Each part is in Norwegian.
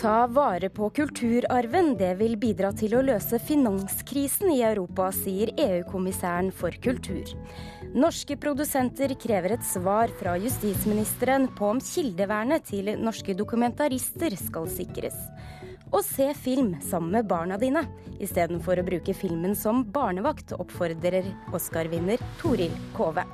Ta vare på kulturarven. Det vil bidra til å løse finanskrisen i Europa, sier EU-kommissæren for kultur. Norske produsenter krever et svar fra justisministeren på om kildevernet til norske dokumentarister skal sikres. Og se film sammen med barna dine, istedenfor å bruke filmen som barnevakt, oppfordrer Oscar-vinner Toril Kove.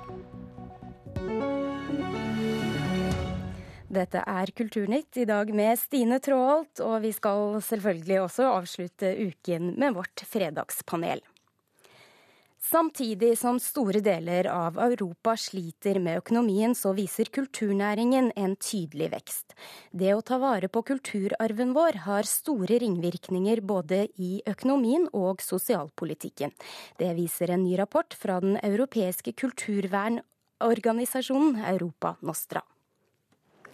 Dette er Kulturnytt, i dag med Stine Tråholt, og vi skal selvfølgelig også avslutte uken med vårt fredagspanel. Samtidig som store deler av Europa sliter med økonomien, så viser kulturnæringen en tydelig vekst. Det å ta vare på kulturarven vår har store ringvirkninger både i økonomien og sosialpolitikken. Det viser en ny rapport fra den europeiske kulturvernorganisasjonen Europa Nostra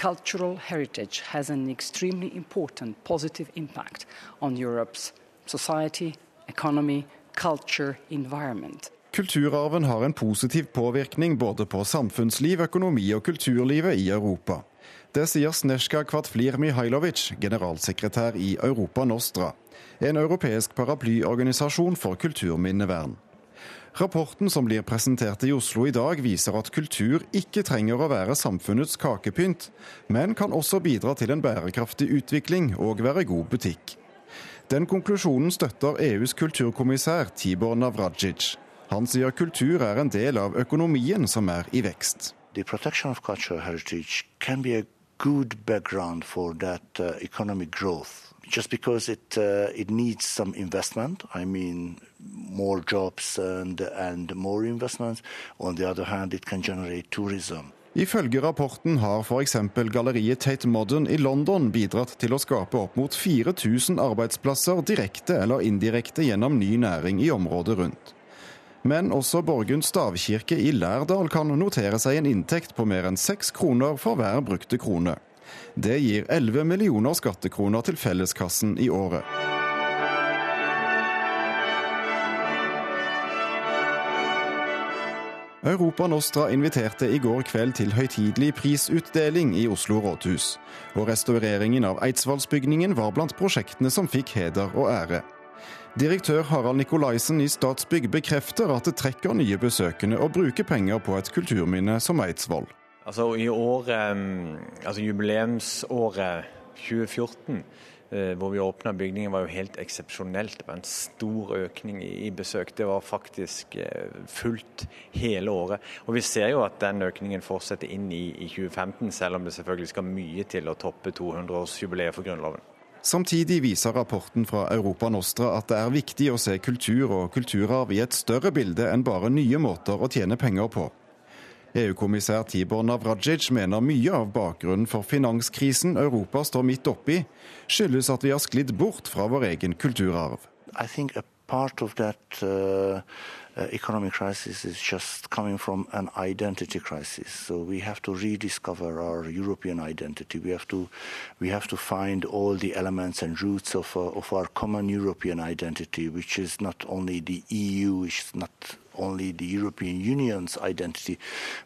cultural heritage has an extremely important positive impact on Europe's society, economy, culture, environment. Kulturarven har en positiv påvirkning både på samfunnsliv, økonomi og kulturlivet i Europa. Det sier Snesjka Kvatflir Mihailovic, generalsekretær i Europa Nostra, en europeisk paraplyorganisasjon for kulturminnevern. Rapporten som blir presentert i Oslo i dag, viser at kultur ikke trenger å være samfunnets kakepynt, men kan også bidra til en bærekraftig utvikling og være god butikk. Den konklusjonen støtter EUs kulturkommissær Tibor Navradzic. Han sier kultur er en del av økonomien som er i vekst. The protection of cultural heritage can be for that uh, economic growth just because it uh, it needs some investment. I mean, more jobs and and more investments. On the other hand, it can generate tourism. Ifølge rapporten har f.eks. galleriet Tate Modern i London bidratt til å skape opp mot 4000 arbeidsplasser direkte eller indirekte gjennom ny næring i området rundt. Men også Borgund stavkirke i Lærdal kan notere seg en inntekt på mer enn seks kroner for hver brukte krone. Det gir 11 millioner skattekroner til felleskassen i året. Europa Nostra inviterte i går kveld til høytidelig prisutdeling i Oslo rådhus. Og restaureringen av Eidsvollsbygningen var blant prosjektene som fikk heder og ære. Direktør Harald Nikolaisen i Statsbygg bekrefter at det trekker nye besøkende å bruke penger på et kulturminne som Eidsvoll. Altså i året, altså Jubileumsåret 2014, eh, hvor vi åpna bygningen, var jo helt eksepsjonelt. Det var en stor økning i besøk. Det var faktisk eh, fullt hele året. Og Vi ser jo at den økningen fortsetter inn i, i 2015, selv om det selvfølgelig skal mye til å toppe 200-årsjubileet for Grunnloven. Samtidig viser rapporten fra Europa Nostra at det er viktig å se kultur og kulturarv i et større bilde enn bare nye måter å tjene penger på. EU-kommissær Tibor Navrajic mener mye av bakgrunnen for finanskrisen Europa står midt oppi, skyldes at vi har sklidd bort fra vår egen kulturarv. Part of that uh, uh, economic crisis is just coming from an identity crisis. So we have to rediscover our European identity. We have to we have to find all the elements and roots of uh, of our common European identity, which is not only the EU, which is not only the European Union's identity,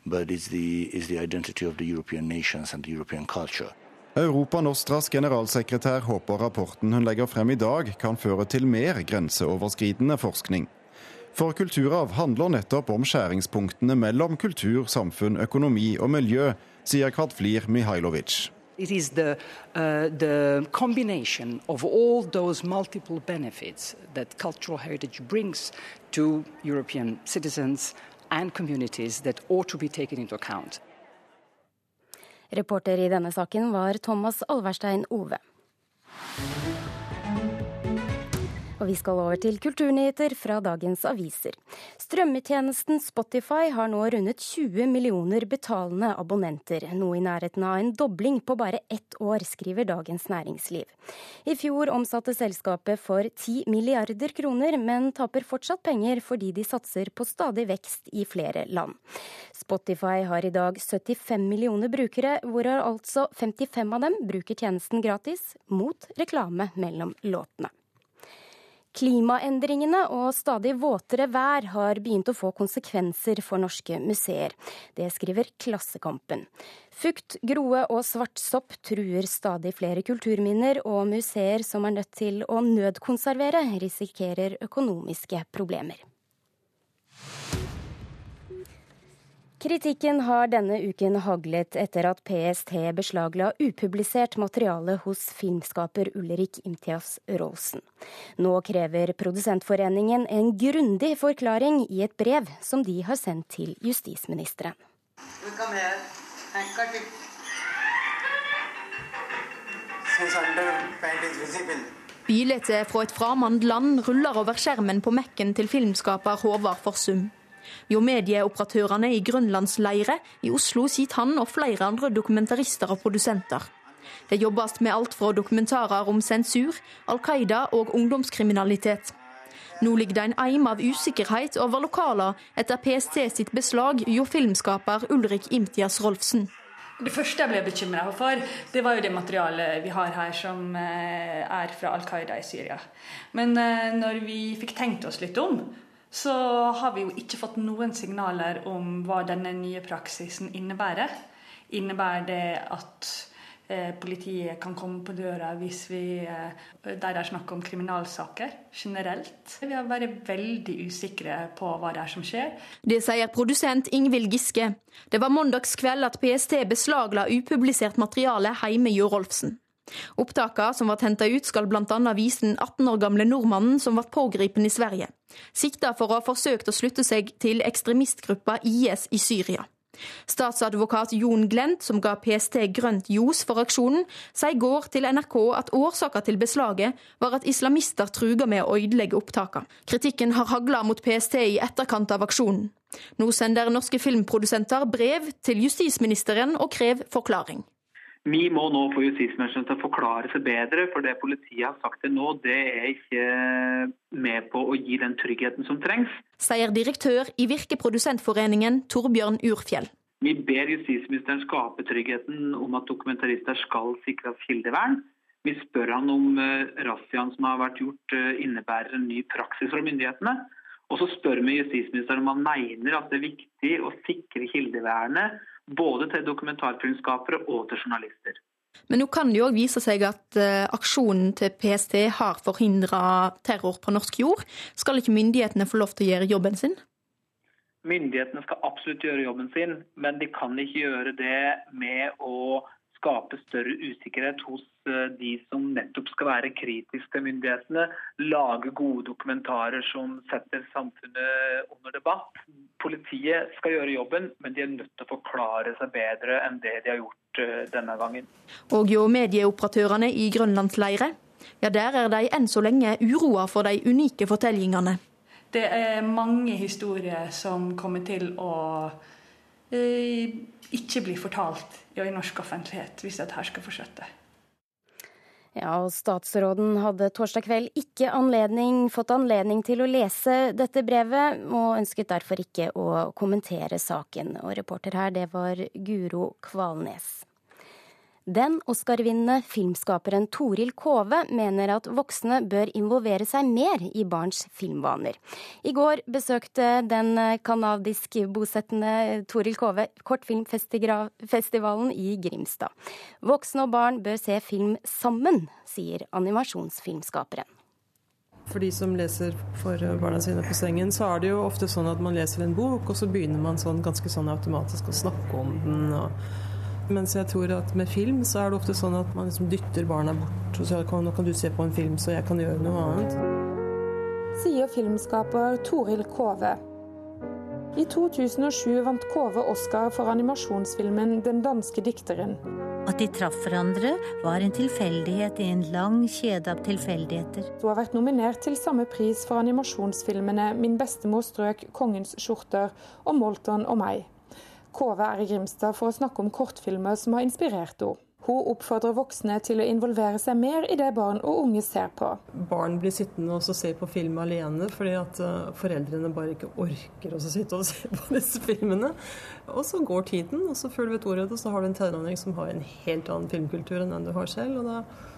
but it's the is the identity of the European nations and the European culture. Europa Nostras generalsekretær håper rapporten hun legger frem i dag, kan føre til mer grenseoverskridende forskning. For kulturarv handler nettopp om skjæringspunktene mellom kultur, samfunn, økonomi og miljø, sier Kvadflir Mihailovic. It is the, uh, the combination of all those multiple benefits that cultural heritage brings to European citizens and communities that ought to be taken into account. Reporter i denne saken var Thomas Alverstein Ove. Og vi skal over til kulturnyheter fra dagens aviser. Strømmetjenesten Spotify har nå rundet 20 millioner betalende abonnenter, noe i nærheten av en dobling på bare ett år, skriver Dagens Næringsliv. I fjor omsatte selskapet for 10 milliarder kroner, men taper fortsatt penger fordi de satser på stadig vekst i flere land. Spotify har i dag 75 millioner brukere, hvorav altså 55 av dem bruker tjenesten gratis, mot reklame mellom låtene. Klimaendringene og stadig våtere vær har begynt å få konsekvenser for norske museer. Det skriver Klassekampen. Fukt, groe og svart sopp truer stadig flere kulturminner, og museer som er nødt til å nødkonservere, risikerer økonomiske problemer. Kritikken har denne uken haglet etter at PST beslagla upublisert materiale hos filmskaper Ulrik Imtias Rolsen. Nå krever Produsentforeningen en grundig forklaring i et brev som de har sendt til justisministeren. Bildet fra et fremmed land ruller over skjermen på Mac-en til filmskaper Håvard Forsum. Jo medieoperatørene i Grønlandsleire i Oslo sitter han og flere andre dokumentarister og produsenter. Det jobbes med alt fra dokumentarer om sensur, Al Qaida og ungdomskriminalitet. Nå ligger det en eim av usikkerhet over lokaler etter PST sitt beslag hjå filmskaper Ulrik Imtias Rolfsen. Det første jeg ble bekymra for, det var jo det materialet vi har her som eh, er fra Al Qaida i Syria. Men eh, når vi fikk tenkt oss litt om, så har vi jo ikke fått noen signaler om hva denne nye praksisen innebærer. Innebærer det at eh, politiet kan komme på døra hvis vi, eh, der det er snakk om kriminalsaker generelt? Vi har vært veldig usikre på hva det er som skjer. Det sier produsent Ingvild Giske. Det var mandagskveld at PST beslagla upublisert materiale hjemme hjå Rolfsen. Opptakene som ble henta ut, skal bl.a. vise den 18 år gamle nordmannen som ble pågrepet i Sverige, sikta for å ha forsøkt å slutte seg til ekstremistgruppa IS i Syria. Statsadvokat Jon Glent, som ga PST grønt ljos for aksjonen, sier i går til NRK at årsaken til beslaget var at islamister truga med å ødelegge opptakene. Kritikken har hagla mot PST i etterkant av aksjonen. Nå sender norske filmprodusenter brev til justisministeren og krever forklaring. Vi må nå få justisministeren til å forklare seg bedre, for det politiet har sagt til nå, det er ikke med på å gi den tryggheten som trengs. Sier direktør i Virkeprodusentforeningen Torbjørn Urfjell. Vi ber justisministeren skape tryggheten om at dokumentarister skal sikres kildevern. Vi spør han om uh, razziaen som har vært gjort uh, innebærer en ny praksis fra myndighetene. Og så spør vi justisministeren om han mener at det er viktig å sikre kildevernet både til dokumentarfilmskapere og til journalister. Men nå kan det jo òg vise seg at uh, aksjonen til PST har forhindra terror på norsk jord. Skal ikke myndighetene få lov til å gjøre jobben sin? Myndighetene skal absolutt gjøre jobben sin, men de kan ikke gjøre det med å skape større usikkerhet hos eh, de som nettopp skal være kritiske til myndighetene. Lage gode dokumentarer som setter samfunnet under debatt. Politiet skal gjøre jobben, men de er nødt til å forklare seg bedre enn det de har gjort eh, denne gangen. Og jo medieoperatørene i Grønlandsleire, ja der er de enn så lenge uroa for de unike fortellingene. Det er mange historier som kommer til å eh, ikke bli fortalt i norsk offentlighet hvis dette skal fortsette. Ja, og Statsråden hadde torsdag kveld ikke anledning, fått anledning til å lese dette brevet, og ønsket derfor ikke å kommentere saken. Og reporter her, det var Guro Kvalnes. Den Oscar-vinnende filmskaperen Toril Kove mener at voksne bør involvere seg mer i barns filmvaner. I går besøkte den canadisk-bosettende Toril Kove kortfilmfestivalen i Grimstad. Voksne og barn bør se film sammen, sier animasjonsfilmskaperen. For de som leser for barna sine på sengen, så er det jo ofte sånn at man leser en bok, og så begynner man sånn ganske sånn automatisk å snakke om den. og mens jeg tror at med film så er det ofte sånn at man liksom dytter barna bort. og så kan, Nå kan du se på en film, så jeg kan gjøre noe annet. Sier filmskaper Toril Kove. I 2007 vant Kove Oscar for animasjonsfilmen 'Den danske dikteren'. At de traff hverandre, var en tilfeldighet i en lang kjede av tilfeldigheter. Du har vært nominert til samme pris for animasjonsfilmene 'Min bestemor strøk', 'Kongens skjorter' og 'Molton og meg'. Kove er i Grimstad for å snakke om kortfilmer som har inspirert henne. Hun oppfordrer voksne til å involvere seg mer i det barn og unge ser på. Barn blir sittende og se på film alene fordi at eh, foreldrene bare ikke orker å sitte og se på disse filmene. Og så går tiden, og så før du vet ordet så har du en tenåring som har en helt annen filmkultur enn den du har selv. og da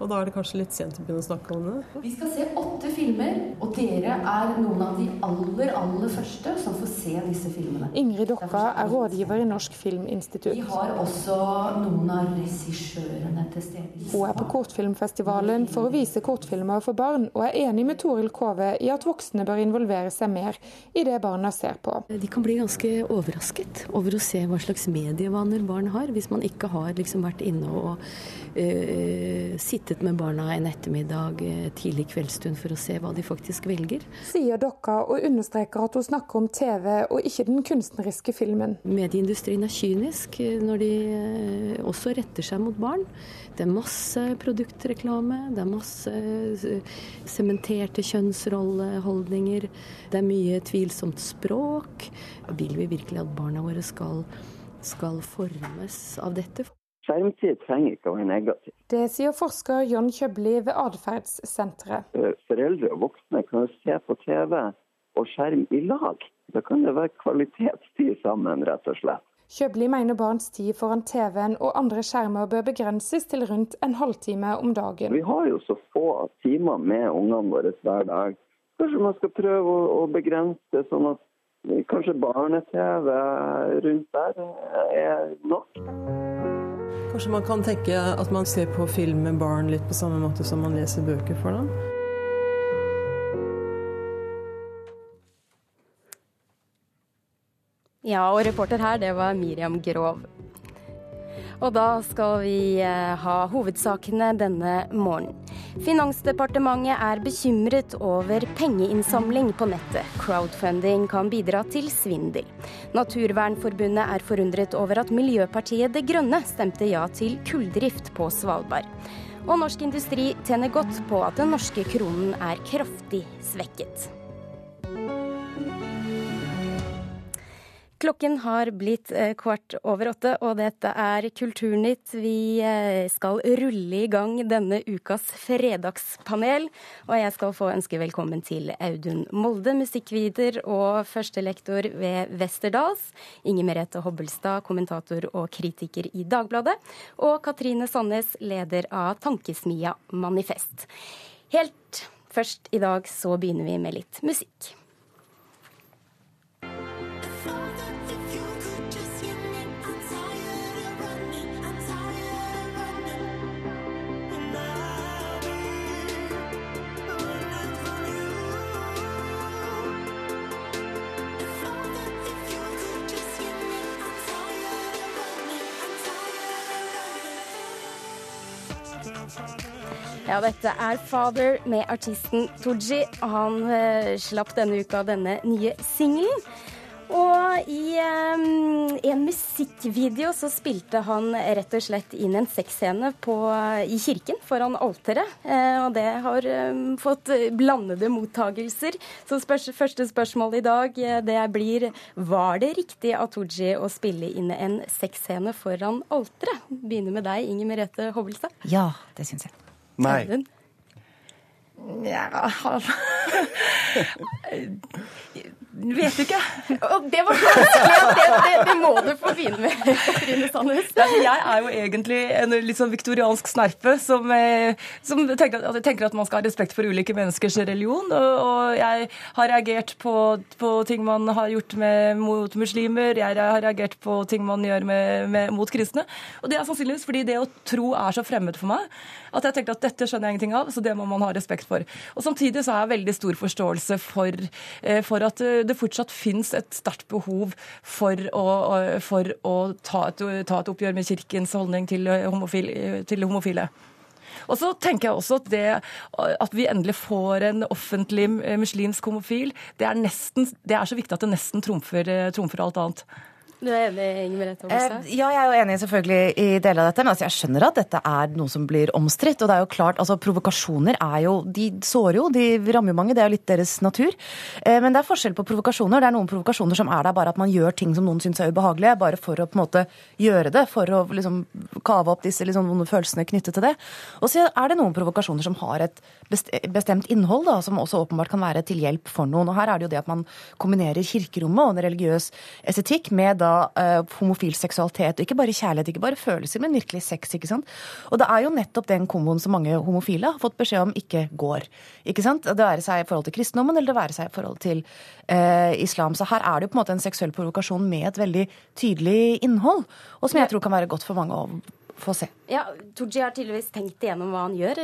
Og da er det kanskje litt sent å begynne å snakke om det. Vi skal se åtte filmer, og dere er noen av de aller, aller første som får se disse filmene. Ingrid Dokka er rådgiver i Norsk Filminstitutt. Vi har også noen av regissørene til stede. Hun er på kortfilmfestivalen for å vise kortfilmer for barn, og er enig med Toril Kove i at voksne bør involvere seg mer i det barna ser på. De kan bli ganske overrasket over å se hva slags medievaner barn har, hvis man ikke har liksom vært inne og uh, sittet med barna en ettermiddag uh, tidlig kveldsstund for å se hva de faktisk velger. Sier Dokka og understreker at hun snakker om TV og ikke den kunstneriske filmen. Medieindustrien er kynisk når de uh, også retter seg mot barn. Det er masse produktreklame, det er masse sementerte kjønnsrolleholdninger, det er mye tvilsomt språk. Vil vi virkelig at barna våre skal, skal formes av dette? Skjermtid trenger ikke å være negativ. Det sier forsker John Kjøbli ved Atferdssenteret. Foreldre og voksne kan se på TV og skjerm i lag. Da kan det være kvalitetstid sammen, rett og slett. Kjøbli mener barns tid foran TV-en og andre skjermer bør begrenses til rundt en halvtime om dagen. Vi har jo så få timer med ungene våre hver dag. Kanskje man skal prøve å, begrense sånn at kanskje barne-TV rundt der er nok. Kanskje man kan tenke at man ser på film med barn litt på samme måte som man leser bøker for dem? Ja, og reporter her, det var Miriam Grov. Og da skal vi eh, ha hovedsakene denne morgenen. Finansdepartementet er bekymret over pengeinnsamling på nettet. Crowdfunding kan bidra til svindel. Naturvernforbundet er forundret over at Miljøpartiet De Grønne stemte ja til kulldrift på Svalbard. Og norsk industri tjener godt på at den norske kronen er kraftig svekket. Klokken har blitt eh, kvart over åtte, og dette er Kulturnytt. Vi eh, skal rulle i gang denne ukas fredagspanel. Og jeg skal få ønske velkommen til Audun Molde, musikkvider og førstelektor ved Westerdals. Inger Merete Hobbelstad, kommentator og kritiker i Dagbladet. Og Katrine Sandnes, leder av tankesmia Manifest. Helt først i dag så begynner vi med litt musikk. Ja, dette er Father med artisten Tooji. Han uh, slapp denne uka denne nye singelen. Og i um, en musikkvideo så spilte han rett og slett inn en sexscene i kirken foran alteret. Uh, og det har um, fått blandede mottagelser. Så spørs, første spørsmål i dag det blir var det riktig av Tooji å spille inn en sexscene foran alteret? Begynner med deg, Inger Merete Hobbelstad. Ja, det syns jeg. Nei. Ja Vet du ikke. Det var vanskelig. Det, det, det, må du få begynne med, Trine Sandnes. Jeg er jo egentlig en litt sånn viktoriansk snerpe som, eh, som tenker, at, tenker, at, man skal ha respekt for ulike menneskers religion. Og, og jeg har reagert på, på, ting man har gjort med, mot muslimer. Jeg har reagert på ting man gjør med, med, mot kristne. Og det er sannsynligvis fordi det å tro er så fremmed for meg at jeg tenkte at dette skjønner jeg ingenting av, så det må man ha respekt for. Og Samtidig så har jeg veldig stor forståelse for, eh, for at eh, det fortsatt fins et sterkt behov for å, for å ta, et, ta, et, oppgjør med kirkens holdning til, eh, homofil, til homofile. Og så tenker jeg også at det at vi endelig får en offentlig muslimsk homofil, det er, nesten, det er så viktig at det nesten trumfer, trumfer alt annet. Du er enig, Merete Hobbelstad? Eh, ja, jeg er jo enig selvfølgelig i deler av dette. Men altså, jeg skjønner at dette er noe som blir omstridt. Og det er jo klart, altså provokasjoner er jo De sårer jo, de rammer jo mange. Det er jo litt deres natur. Eh, men det er forskjell på provokasjoner. Det er noen provokasjoner som er der bare at man gjør ting som noen syns er ubehagelige, bare for å på en måte gjøre det. For å liksom kave opp disse liksom, vonde følelsene knyttet til det. Og så er det noen provokasjoner som har et bestemt innhold, da, som også åpenbart kan være til hjelp for noen. Og her er det jo det at man kombinerer kirkerommet og en religiøs estetikk med da uh, homofil seksualitet. Og ikke bare kjærlighet, ikke bare følelser, men virkelig sex. ikke sant? Og det er jo nettopp den komboen som mange homofile har fått beskjed om ikke går. ikke sant? Det være seg i forhold til kristendommen eller det være seg i forhold til uh, islam. Så her er det jo på en måte en seksuell provokasjon med et veldig tydelig innhold, og som jeg tror kan være godt for mange å få se. Ja, Tooji har tydeligvis tenkt igjennom hva han gjør.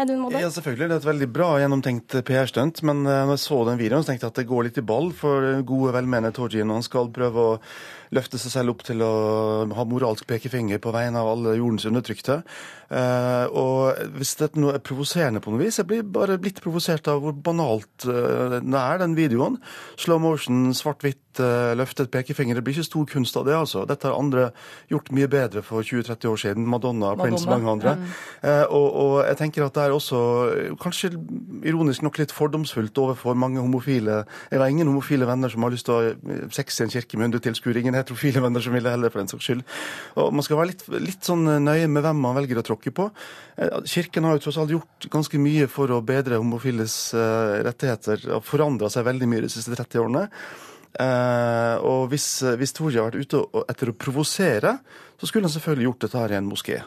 Edun Molde? Ja, selvfølgelig. Det er et veldig bra gjennomtenkt PR-stunt. Men når jeg så den videoen, så tenkte jeg at det går litt i ball for gode, velmenende Tooji når han skal prøve å løfte seg selv opp til å ha moralsk pekefinger på vegne av alle jordens undertrykte. Og hvis dette nå er provoserende på noe vis Jeg blir bare blitt provosert av hvor banalt det er, den videoen. Slow motion, svart-hvitt, løftet pekefinger. Det blir ikke stor kunst av det, altså. Dette har andre gjort mye bedre for 20-30 år siden. Madonna, Madonna. Prince, mange andre. Mm. Og, og, jeg tenker at det er også kanskje ironisk nok litt fordomsfullt overfor mange homofile. Jeg har ingen homofile venner som har lyst til å ha sex i en kirke med 100 tilskuere. Ingen heterofile venner som vil det heller, for den saks skyld. Og Man skal være litt, litt sånn nøye med hvem man velger å tråkke på. Kirken har jo tross alt gjort ganske mye for å bedre homofiles rettigheter, og forandra seg veldig mye de siste 30 årene. Uh, og hvis, hvis Torje har vært ute etter å provosere, så skulle han selvfølgelig gjort dette her i en moské.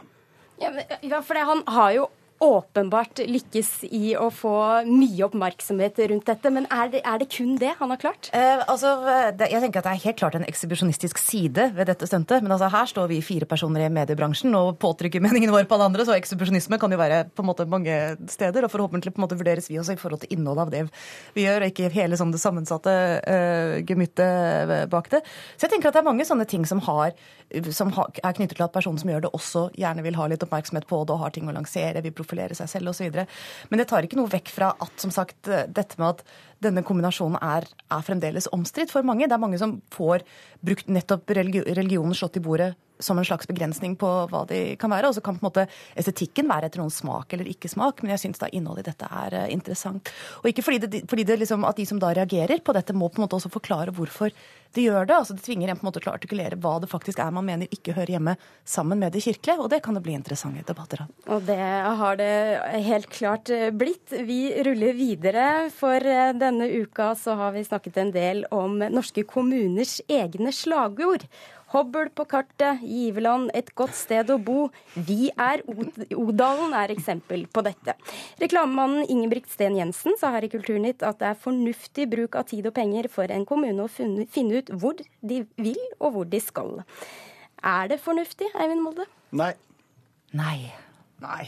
Ja, men, ja for han har jo åpenbart lykkes i å få mye oppmerksomhet rundt dette. Men er det, er det kun det han har klart? Eh, altså, det, jeg tenker at Det er helt klart en ekshibisjonistisk side ved dette stuntet. Men altså, her står vi fire personer i mediebransjen og påtrykker meningen vår på alle andre. Så ekshibisjonisme kan jo være på en måte mange steder. Og forhåpentlig på en måte vurderes vi også i forhold til innholdet av det vi gjør, og ikke hele sånn, det sammensatte uh, gemyttet bak det. Så jeg tenker at det er mange sånne ting som, har, som er knyttet til at personen som gjør det, også gjerne vil ha litt oppmerksomhet på det og har ting å lansere. vil profilere seg selv osv. Men det tar ikke noe vekk fra at som sagt, dette med at denne kombinasjonen er, er fremdeles omstridt for mange. Det er mange som får brukt nettopp religionen slått i bordet som en slags begrensning på hva de kan være. Og så kan på en måte estetikken være etter noen smak eller ikke smak, men jeg syns da innholdet i dette er uh, interessant. Og ikke fordi, det, fordi det liksom, at de som da reagerer på dette, må på en måte også forklare hvorfor de gjør det. altså Det tvinger en på en måte til å artikulere hva det faktisk er man mener ikke hører hjemme sammen med det kirkelige, og det kan det bli interessante debatter av. Og det har det helt klart blitt. Vi ruller videre. For denne uka så har vi snakket en del om norske kommuners egne slagord. Hobbel på kartet, Giveland et godt sted å bo. Vi er Odalen er eksempel på dette. Reklamemannen Ingebrigt Sten Jensen sa her i Kulturnytt at det er fornuftig bruk av tid og penger for en kommune å finne ut hvor de vil og hvor de skal. Er det fornuftig, Eivind Molde? Nei. Nei. Nei.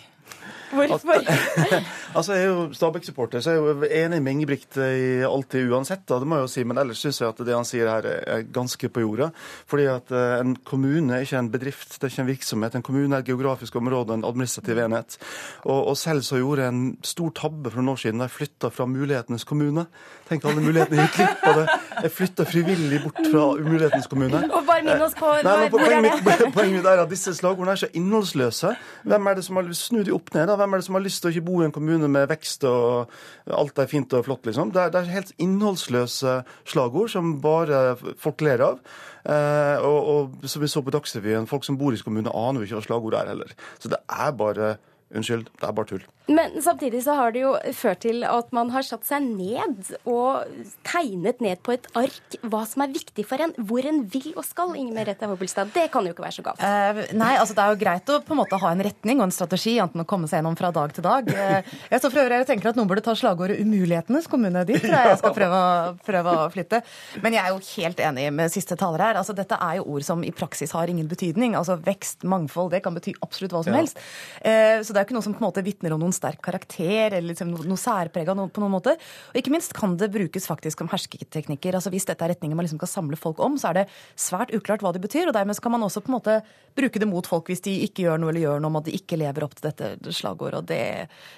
Hvorfor? altså, Jeg er jo Stabæk-supporter, så jeg er jo enig med Ingebrigt i alltid uansett. Da, det må jeg jo si, Men ellers syns jeg at det han sier her er ganske på jorda. Fordi at uh, en kommune er ikke en bedrift, det er ikke en virksomhet. En kommune er et geografisk område, en administrativ enhet. Og, og selv så gjorde jeg en stor tabbe for noen år siden da jeg flytta fra Mulighetenes kommune. Tenk alle mulighetene gikk glipp av det. Jeg flytta frivillig bort fra Umulighetens kommune. Og bare minn oss på Nei, hvor er det? Poenget mitt er at disse slagordene er så innholdsløse. Hvem er det som har snudd de opp ned? da? Hvem er det som har lyst til å ikke bo i en kommune med vekst og alt er fint og flott, liksom? Det er, det er helt innholdsløse slagord som bare folk ler av. Eh, og, og som vi så på Dagsrevyen, folk som bor i kommunen aner jo ikke hva slagordet er heller. Så det er bare Unnskyld, det er bare tull. Men samtidig så har det jo ført til at man har satt seg ned og tegnet ned på et ark hva som er viktig for en, hvor en vil og skal. Inger Merete Hobbelstad, det kan jo ikke være så galt. Uh, nei, altså det er jo greit å på en måte ha en retning og en strategi, enten å komme seg gjennom fra dag til dag. Uh, jeg så for øvrig og tenker at noen burde ta slagordet 'Umulighetenes kommune' dit. Jeg skal prøve, prøve, å flytte. Men jeg er jo helt enig med siste taler her. Altså Dette er jo ord som i praksis har ingen betydning. Altså Vekst, mangfold, det kan bety absolutt hva som helst. Uh, så det er jo ikke noe som på en måte vitner om noen sterk karakter eller liksom noe, noe særprega på noen måte. Og ikke minst kan det brukes faktisk som hersketeknikker. Altså Hvis dette er retninger man liksom skal samle folk om, så er det svært uklart hva de betyr. Og dermed kan man også på en måte bruke det mot folk hvis de ikke gjør noe eller gjør noe om at de ikke lever opp til dette slagordet. Og det,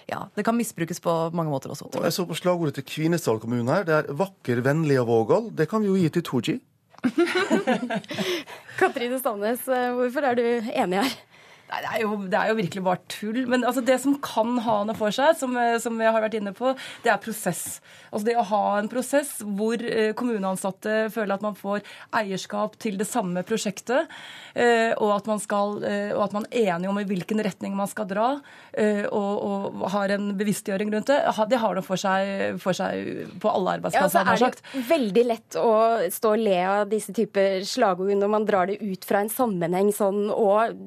ja, det kan misbrukes på mange måter også. Og jeg så på slagordet til Kvinesdal kommune her. Det er 'vakker, vennlig og vågal'. Det kan vi jo gi til Tooji. Katrine Stavnes, hvorfor er du enig her? Nei, det er, jo, det er jo virkelig bare tull. Men altså, det som kan ha noe for seg, som, eh, som jeg har vært inne på, det er prosess. Altså Det å ha en prosess hvor eh, kommuneansatte føler at man får eierskap til det samme prosjektet, eh, og at man, skal, og at man er enig om i hvilken retning man skal dra, og, og har en bevisstgjøring rundt det, det har noe for seg, for seg på alle arbeidsplasser. Ja, så er det veldig lett å stå og le av disse typer slagord når man drar det ut fra en sammenheng sånn, og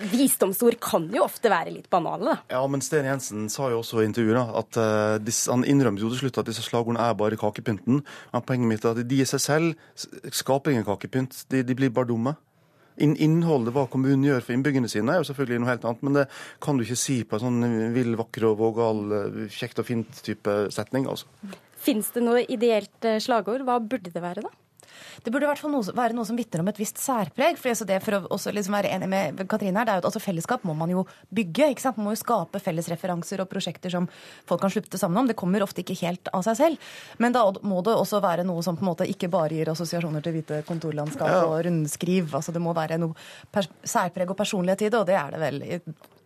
Visdomsord kan jo ofte være litt banale, da. Ja, men Sten Jensen sa jo også i intervjuet at uh, disse, han innrømte jo til slutt at disse slagordene er bare kakepynten. Men poenget mitt er at de i seg selv skaper ingen kakepynt. De, de blir bare dumme. In innholdet, hva kommunen gjør for innbyggerne sine, er jo selvfølgelig noe helt annet. Men det kan du ikke si på en sånn vill, vakker og vågal, eh, kjekt og fint type setning. altså. Fins det noe ideelt eh, slagord? Hva burde det være, da? Det burde i hvert fall noe, være noe som vitner om et visst særpreg. For, altså det, for å også liksom være enig med Katrine her, det er jo at altså Fellesskap må man jo bygge. ikke sant? Man må jo skape felles referanser og prosjekter som folk kan slutte sammen om. Det kommer ofte ikke helt av seg selv. Men da må det også være noe som på en måte ikke bare gir assosiasjoner til hvite kontorlandskap og rundskriv. altså Det må være noe særpreg og personlighet i det, og det er det vel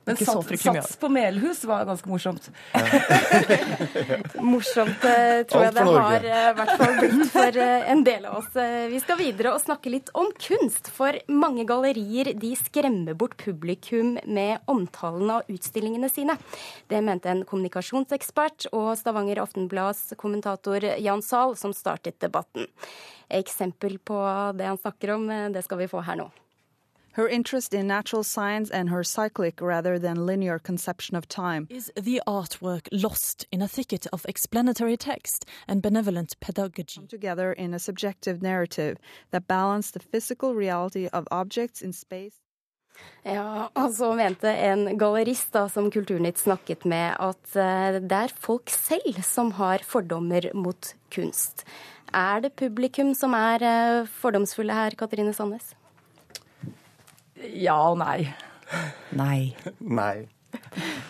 men sats, sats på Melhus var ganske morsomt. morsomt eh, tror jeg det har eh, i hvert fall blitt for eh, en del av oss. Vi skal videre og snakke litt om kunst. For mange gallerier de skremmer bort publikum med omtalen av utstillingene sine. Det mente en kommunikasjonsekspert og Stavanger Aftenblads kommentator Jan Zahl, som startet debatten. Eksempel på det han snakker om, det skal vi få her nå. Her interest in natural science and her cyclic rather than linear conception of time. Is the artwork lost in a thicket of explanatory text and benevolent pedagogy? Come together in a subjective narrative that balances the physical reality of objects in space. Ja, og så mente en gallerist da, som Kulturnytt snakket med, at eh, det er folk selv som har fordommer mot kunst. Er det publikum som er eh, fordomsfulle her, Katrine Sandnes? Ja og nei. Nei. Nei.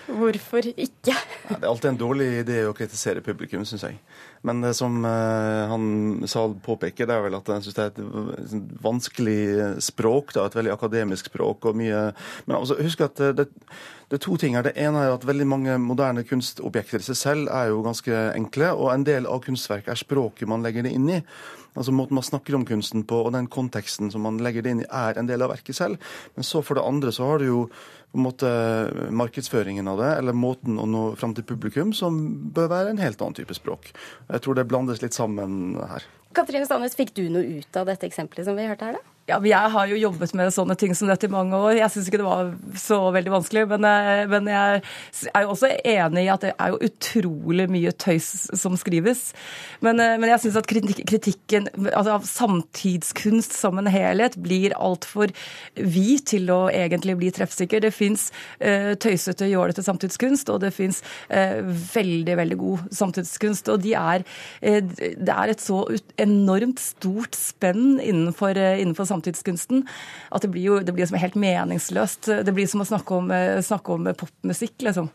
Hvorfor ikke? det er alltid en dårlig idé å kritisere publikum, syns jeg. Men det som uh, han Sahl påpeker, det er vel at jeg syns det er et vanskelig språk. Da, et veldig akademisk språk. og mye... Men altså, husk at det, det er to ting her. Det ene er at veldig mange moderne kunstobjekter i seg selv er jo ganske enkle, og en del av kunstverket er språket man legger det inn i. Altså Måten man snakker om kunsten på, og den konteksten som man legger det inn i, er en del av verket selv. Men så for det andre så har du jo på en måte markedsføringen av det, eller måten å nå fram til publikum, som bør være en helt annen type språk. Jeg tror det blandes litt sammen her. Katrine Sandnes, fikk du noe ut av dette eksempelet som vi hørte her, da? Ja, Jeg har jo jobbet med sånne ting som dette i mange år. Jeg syns ikke det var så veldig vanskelig. Men, eh, men, jeg er jo også enig i at det er jo utrolig mye tøys som skrives. Men, eh, men jeg syns at kritikken altså av samtidskunst som en helhet blir altfor vid til å egentlig bli treffsikker. Det fins uh, tøysete, jålete samtidskunst, og det fins uh, veldig, veldig god samtidskunst. Og de er, uh, det er et så enormt stort spenn innenfor, innenfor samtidskunsten. At det blir jo det blir som helt meningsløst. Det blir som å snakke om, eh, snakke om popmusikk, liksom.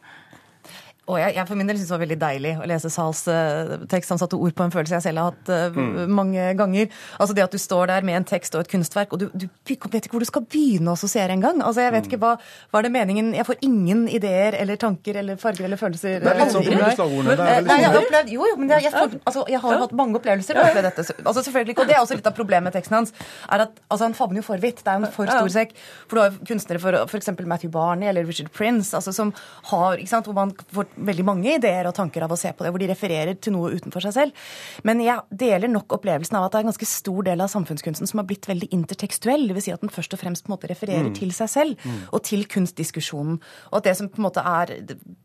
Og jeg, jeg, for min del synes det var veldig deilig å lese Sahls uh, tekst. Han satte ord på en følelse jeg selv har hatt uh, mm. mange ganger. Altså Det at du står der med en tekst og et kunstverk, og du, du vet ikke hvor du skal begynne å assosiere engang. Altså, jeg vet mm. ikke hva, hva er det meningen Jeg får ingen ideer eller tanker eller farger eller følelser. Det er litt sånn ordene. Nei, jeg har opplevd, jo, jo, men jeg, jeg, får, altså, jeg har hatt mange opplevelser. med dette. Altså, selvfølgelig ikke, og Det er også litt av problemet med teksten hans. er at altså, Han favner jo for vidt. Det er jo en for stor sekk. For du har kunstnere for f.eks. Matthew Barney eller Richard Prince, altså, som har, ikke sant, hvor man får veldig mange ideer og tanker av å se på det, hvor de refererer til noe utenfor seg selv. Men jeg deler nok opplevelsen av at det er en ganske stor del av samfunnskunsten som har blitt veldig intertekstuell. Dvs. Si at den først og fremst på en måte refererer mm. til seg selv mm. og til kunstdiskusjonen. Og at det som på en måte er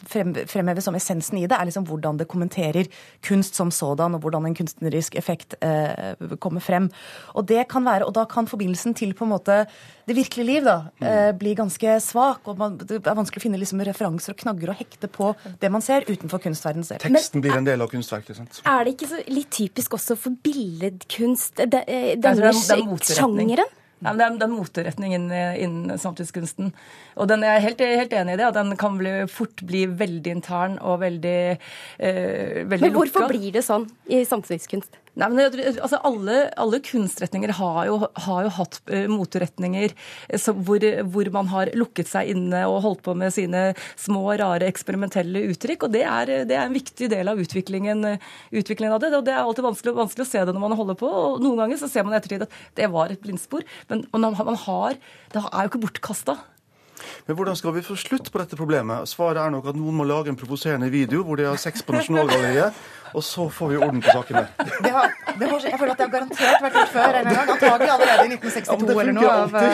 fremheves som essensen i det, er liksom hvordan det kommenterer kunst som sådan, og hvordan en kunstnerisk effekt eh, kommer frem. Og det kan være, og da kan forbindelsen til på en måte det virkelige liv da, mm. eh, bli ganske svak. og man, Det er vanskelig å finne liksom referanser og knagger og hekte på det man ser utenfor kunstverdenen selv. Teksten blir en del av kunstverket. sant? Er det ikke så litt typisk også for billedkunst, eh, denne sjangeren? Ja, det, er, det er moteretning innen, innen samtidskunsten. Og den, jeg er helt, helt, enig i det. at Den kan bli, fort bli veldig intern og veldig, eh, veldig Men hvorfor lukka. blir det sånn i samtidskunst? Nei, men altså alle, alle, kunstretninger har jo, har jo hatt uh, moteretninger uh, hvor, hvor, man har lukket seg inne og holdt på med sine små, rare, eksperimentelle uttrykk. og Det er, det er en viktig del av utviklingen, utviklingen, av det. og Det er alltid vanskelig, vanskelig, å se det når man holder på. og Noen ganger så ser man i ettertid at det var et blindspor. Men man har, det er jo ikke bortkasta. Men hvordan skal vi få slutt på dette problemet? Svaret er nok at noen må lage en provoserende video hvor de har sex på Nasjonalgalleriet, og så får vi orden på sakene. Det har, det har, jeg føler at det har garantert vært gjort før en gang. Antagelig allerede i 1962 ja, eller noe. Av, uh,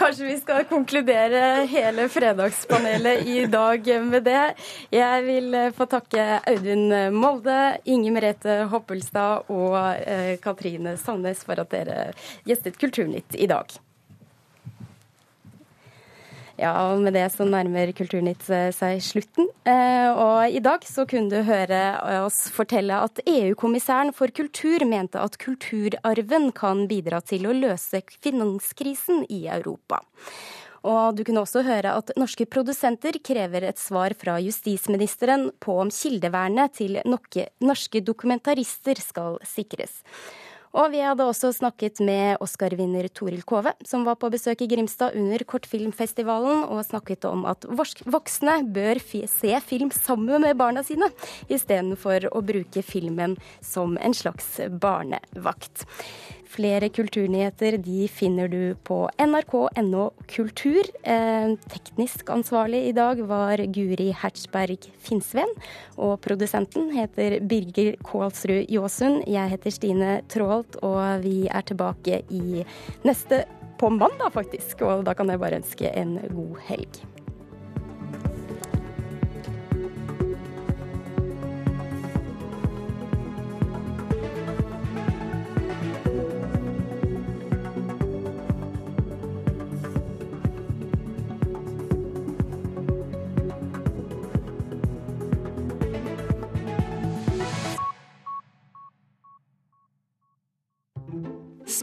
Kanskje vi skal konkludere hele fredagspanelet i dag med det. Jeg vil eh, få takke Audun Molde, Inge Merete Hoppelstad og uh, Katrine Sandnes for at dere gjestet Kulturnytt i dag. Ja, og med det så nærmer Kulturnytt seg slutten. Eh, og i dag så kunne du høre oss fortelle at EU-kommissæren for kultur mente at kulturarven kan bidra til å løse finanskrisen i Europa. Og du kunne også høre at norske produsenter krever et svar fra justisministeren på om kildevernet til norske dokumentarister skal sikres. Og vi hadde også snakket med Oscar-vinner Toril Kove, som var på besøk i Grimstad under Kortfilmfestivalen, og snakket om at voksne bør se film sammen med barna sine, istedenfor å bruke filmen som en slags barnevakt. Flere kulturnyheter de finner du på nrk.no kultur. Eh, teknisk ansvarlig i dag var Guri Hertzberg Finnsveen. Og produsenten heter Birger Kålsrud Jåsund. Jeg heter Stine Tråholt, og vi er tilbake i neste på mandag, faktisk. Og da kan jeg bare ønske en god helg.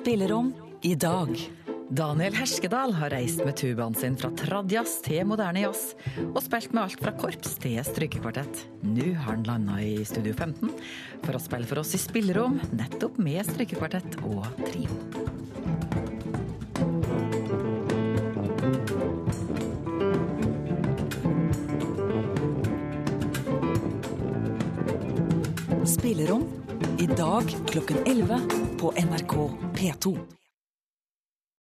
Spillerom i dag. Daniel Herskedal har reist med tubaen sin fra tradjazz til moderne jazz, og spilt med alt fra korps til strykekvartett. Nå har han landa i Studio 15 for å spille for oss i spillerom, nettopp med strykekvartett og trio. Spillerom i dag klokken 11 på NRK P2.